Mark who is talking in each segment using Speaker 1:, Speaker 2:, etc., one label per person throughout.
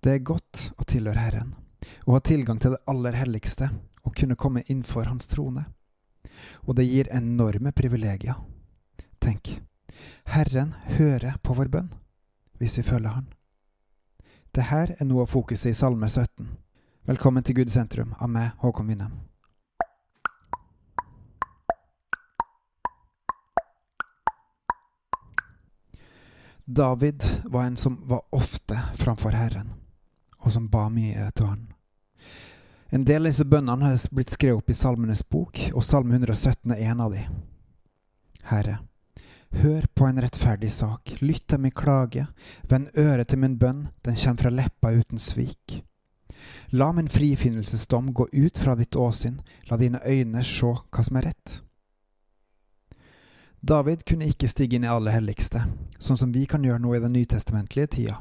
Speaker 1: Det er godt å tilhøre Herren, og ha tilgang til det aller helligste og kunne komme innenfor Hans trone. Og det gir enorme privilegier. Tenk, Herren hører på vår bønn hvis vi følger Han. Det her er noe av fokuset i Salme 17. Velkommen til Gud sentrum av meg, Håkon Winnem. David var en som var ofte framfor Herren, og som ba mye til Han. En del av disse bønnene har blitt skrevet opp i Salmenes bok, og Salme 117 er en av de. Herre, hør på en rettferdig sak, lytt til min klage, vend øret til min bønn, den kommer fra leppa uten svik. La min frifinnelsesdom gå ut fra ditt åsyn, la dine øyne se hva som er rett. David kunne ikke stige inn i aller helligste, sånn som vi kan gjøre nå i den nytestamentlige tida.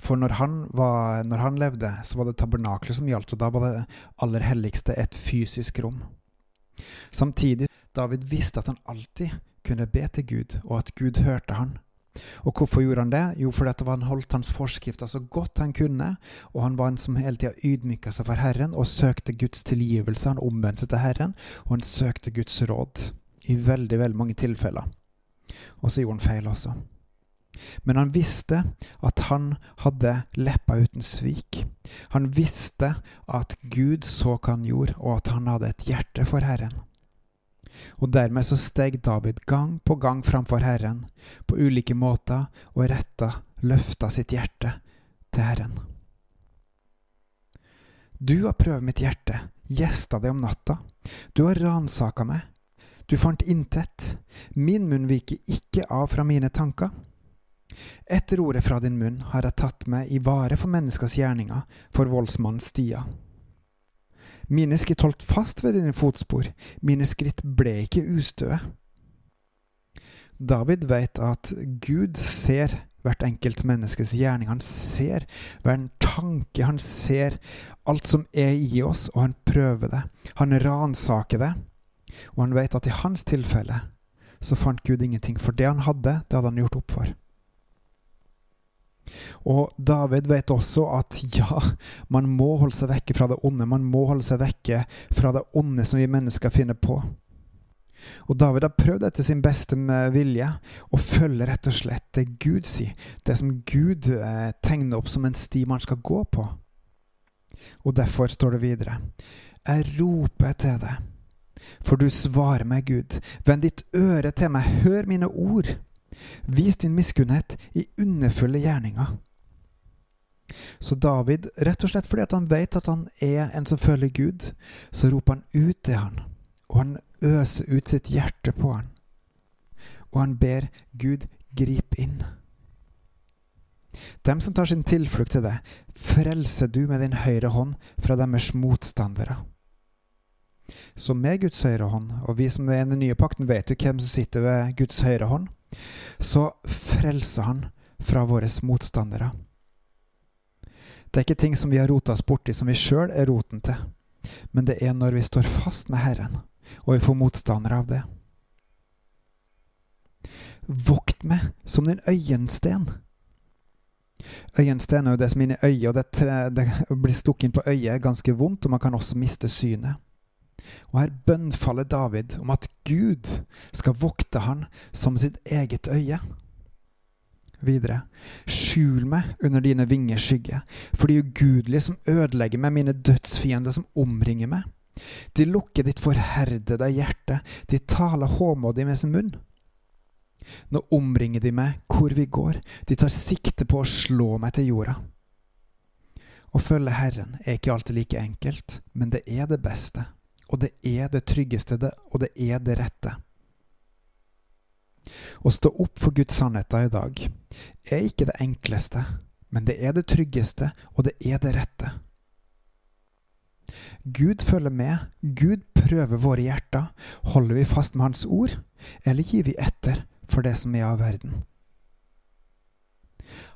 Speaker 1: For når han, var, når han levde, så var det tabernaklet som gjaldt, og da var det aller helligste et fysisk rom. Samtidig, David visste at han alltid kunne be til Gud, og at Gud hørte han. Og hvorfor gjorde han det? Jo, fordi han holdt hans forskrifter så godt han kunne, og han var en som hele tida ydmyka seg for Herren og søkte Guds tilgivelse. Han omvendte seg til Herren, og han søkte Guds råd i veldig, veldig mange tilfeller. Og så gjorde han feil også. Men han visste at han hadde leppa uten svik. Han visste at Gud så hva han gjorde, og at han hadde et hjerte for Herren. Og dermed så steg David gang på gang framfor Herren, på ulike måter, og retta, løfta sitt hjerte til Herren. Du har prøvd mitt hjerte, gjesta det om natta. Du har ransaka meg, du fant intet. Min munn viker ikke av fra mine tanker. Etter ordet fra din munn har jeg tatt meg i vare for menneskers gjerninger, for voldsmannens stier. Mine skritt holdt fast ved dine fotspor, mine skritt ble ikke ustøe. David vet at Gud ser hvert enkelt menneskes gjerning. Han ser hver en tanke, han ser alt som er i oss, og han prøver det. Han ransaker det. Og han vet at i hans tilfelle så fant Gud ingenting, for det han hadde, det hadde han gjort opp for. Og David vet også at ja, man må holde seg vekke fra det onde. Man må holde seg vekke fra det onde som vi mennesker finner på. Og David har prøvd etter sin beste vilje å følge rett og slett det Gud sier, det som Gud eh, tegner opp som en sti man skal gå på. Og derfor står det videre, jeg roper til deg, for du svarer meg, Gud. Vend ditt øre til meg, hør mine ord. Vis din miskunnhet i underfulle gjerninger. Så David, rett og slett fordi han vet at han er en som følger Gud, så roper han ut til han, og han øser ut sitt hjerte på han. Og han ber Gud gripe inn. Dem som tar sin tilflukt til deg, frelser du med din høyre hånd fra deres motstandere. Så med Guds høyre hånd, og vi som er i den nye pakten vet jo hvem som sitter ved Guds høyre hånd, så frelser han fra våre motstandere. Det er ikke ting som vi har rota oss borti som vi sjøl er roten til, men det er når vi står fast med Herren, og vi får motstandere av det. Vokt meg som din øyensten. Øyensten er jo det som er inni øyet, og det, det blir stukket inn på øyet ganske vondt, og man kan også miste synet. Og her bønnfaller David om at Gud skal vokte han som sitt eget øye. Videre, skjul meg under dine vingers skygge, for de ugudelige som ødelegger meg, mine dødsfiender som omringer meg. De lukker ditt forherdede hjerte, de taler håmodig med sin munn. Nå omringer de meg hvor vi går, de tar sikte på å slå meg til jorda. Å følge Herren er ikke alltid like enkelt, men det er det beste og det er det tryggeste, det, og det er det rette. Å stå opp for Guds sannheter i dag er ikke det enkleste, men det er det tryggeste, og det er det rette. Gud følger med, Gud prøver våre hjerter. Holder vi fast med Hans ord, eller gir vi etter for det som er av verden?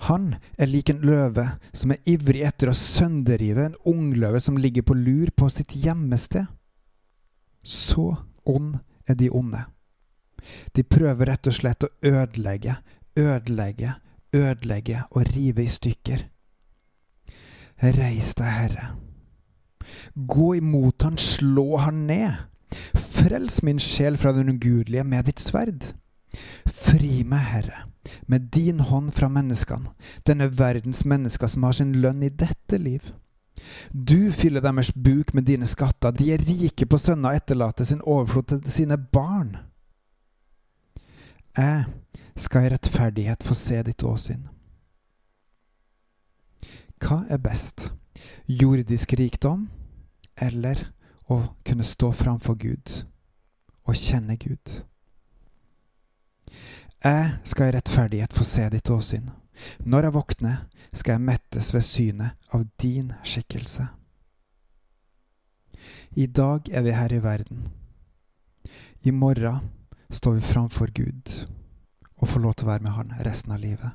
Speaker 1: Han er lik en løve som er ivrig etter å sønderrive en ungløve som ligger på lur på sitt gjemmested. Så ond er de onde. De prøver rett og slett å ødelegge, ødelegge, ødelegge og rive i stykker. Reis deg, Herre. Gå imot han, slå han ned. Frels min sjel fra den ugudelige med ditt sverd. Fri meg, Herre, med din hånd fra menneskene, denne verdens mennesker som har sin lønn i dette liv. Du fyller deres buk med dine skatter, de er rike på sønner og etterlater sin overflod til sine barn. Jeg skal i rettferdighet få se ditt åsyn. Hva er best, jordisk rikdom eller å kunne stå framfor Gud og kjenne Gud? Jeg skal i rettferdighet få se ditt åsyn. Når jeg våkner, skal jeg mettes ved synet av din skikkelse. I dag er vi her i verden. I morgen står vi framfor Gud og får lov til å være med Han resten av livet.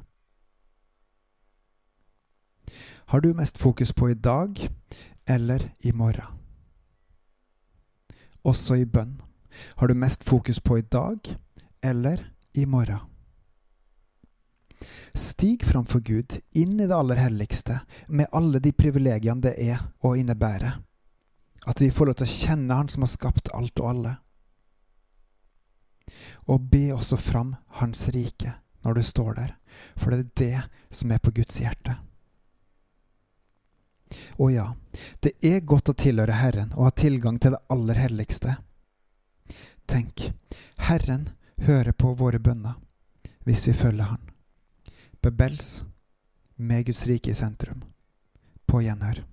Speaker 1: Har du mest fokus på i dag eller i morgen? Også i bønn. Har du mest fokus på i dag eller i morgen? Stig framfor Gud, inn i det aller helligste, med alle de privilegiene det er å innebære. At vi får lov til å kjenne Han som har skapt alt og alle. Og be også fram Hans rike når du står der, for det er det som er på Guds hjerte. Og ja, det er godt å tilhøre Herren og ha tilgang til det aller helligste. Tenk, Herren hører på våre bønner hvis vi følger Han. Bebels med Guds rike i sentrum. På gjenhør.